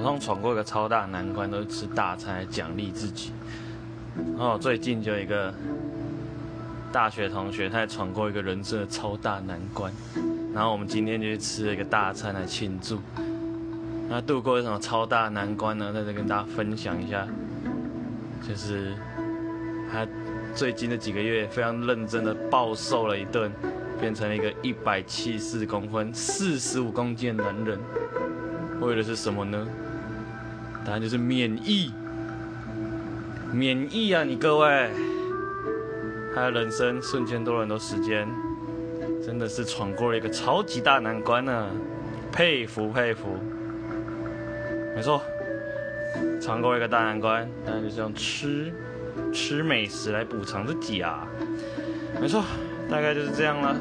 我通闯过一个超大难关，都是吃大餐来奖励自己。然后最近就有一个大学同学，他也闯过一个人生的超大难关。然后我们今天就去吃了一个大餐来庆祝。那度过什么超大难关呢？在这跟大家分享一下，就是他最近的几个月非常认真的暴瘦了一顿，变成了一个一百七四公分、四十五公斤的男人。为的是什么呢？答案就是免疫。免疫啊，你各位！他的人生瞬间多了很多时间，真的是闯过了一个超级大难关呢，佩服佩服。没错，闯过一个大难关，当然就是用吃吃美食来补偿自己啊。没错，大概就是这样了。